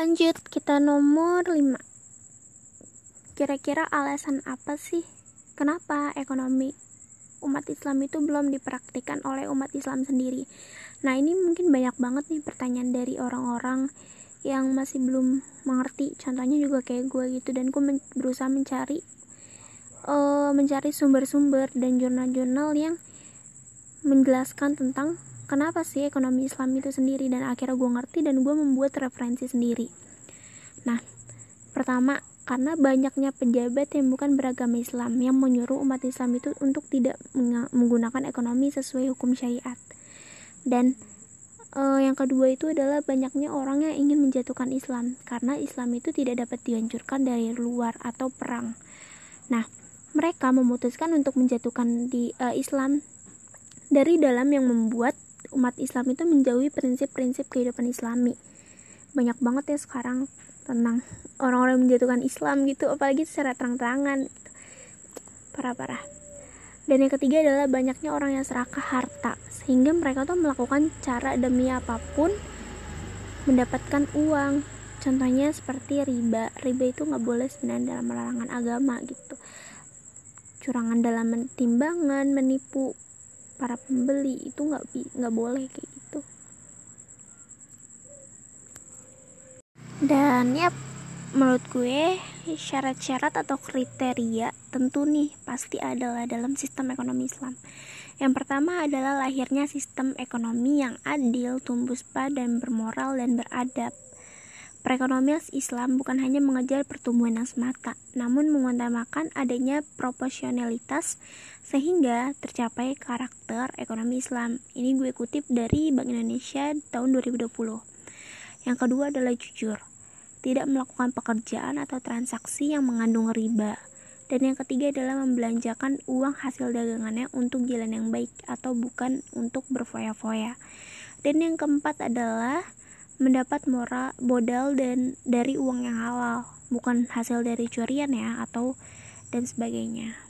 Lanjut, kita nomor 5. Kira-kira alasan apa sih kenapa ekonomi umat Islam itu belum dipraktikkan oleh umat Islam sendiri? Nah, ini mungkin banyak banget nih pertanyaan dari orang-orang yang masih belum mengerti. Contohnya juga kayak gue gitu dan gue men berusaha mencari uh, mencari sumber-sumber dan jurnal-jurnal yang menjelaskan tentang kenapa sih ekonomi Islam itu sendiri? Dan akhirnya gue ngerti dan gue membuat referensi sendiri. Nah pertama karena banyaknya pejabat yang bukan beragama Islam yang menyuruh umat Islam itu untuk tidak menggunakan ekonomi sesuai hukum syariat. Dan uh, yang kedua itu adalah banyaknya orang yang ingin menjatuhkan Islam karena Islam itu tidak dapat dihancurkan dari luar atau perang. Nah mereka memutuskan untuk menjatuhkan di uh, Islam dari dalam yang membuat umat Islam itu menjauhi prinsip-prinsip kehidupan islami. Banyak banget ya sekarang tentang orang-orang menjatuhkan Islam gitu apalagi secara terang-terangan gitu. parah-parah. Dan yang ketiga adalah banyaknya orang yang serakah harta sehingga mereka tuh melakukan cara demi apa pun mendapatkan uang. Contohnya seperti riba. Riba itu nggak boleh sebenarnya dalam larangan agama gitu. Curangan dalam timbangan menipu para pembeli itu nggak nggak boleh kayak gitu. Dan ya menurut gue syarat-syarat atau kriteria tentu nih pasti adalah dalam sistem ekonomi Islam. Yang pertama adalah lahirnya sistem ekonomi yang adil, tumbuh dan bermoral dan beradab Perekonomian Islam bukan hanya mengejar pertumbuhan yang semata, namun mengutamakan adanya proporsionalitas sehingga tercapai karakter ekonomi Islam. Ini gue kutip dari Bank Indonesia tahun 2020. Yang kedua adalah jujur, tidak melakukan pekerjaan atau transaksi yang mengandung riba. Dan yang ketiga adalah membelanjakan uang hasil dagangannya untuk jalan yang baik atau bukan untuk berfoya-foya. Dan yang keempat adalah mendapat moral modal dan dari uang yang halal. Bukan hasil dari curian ya atau dan sebagainya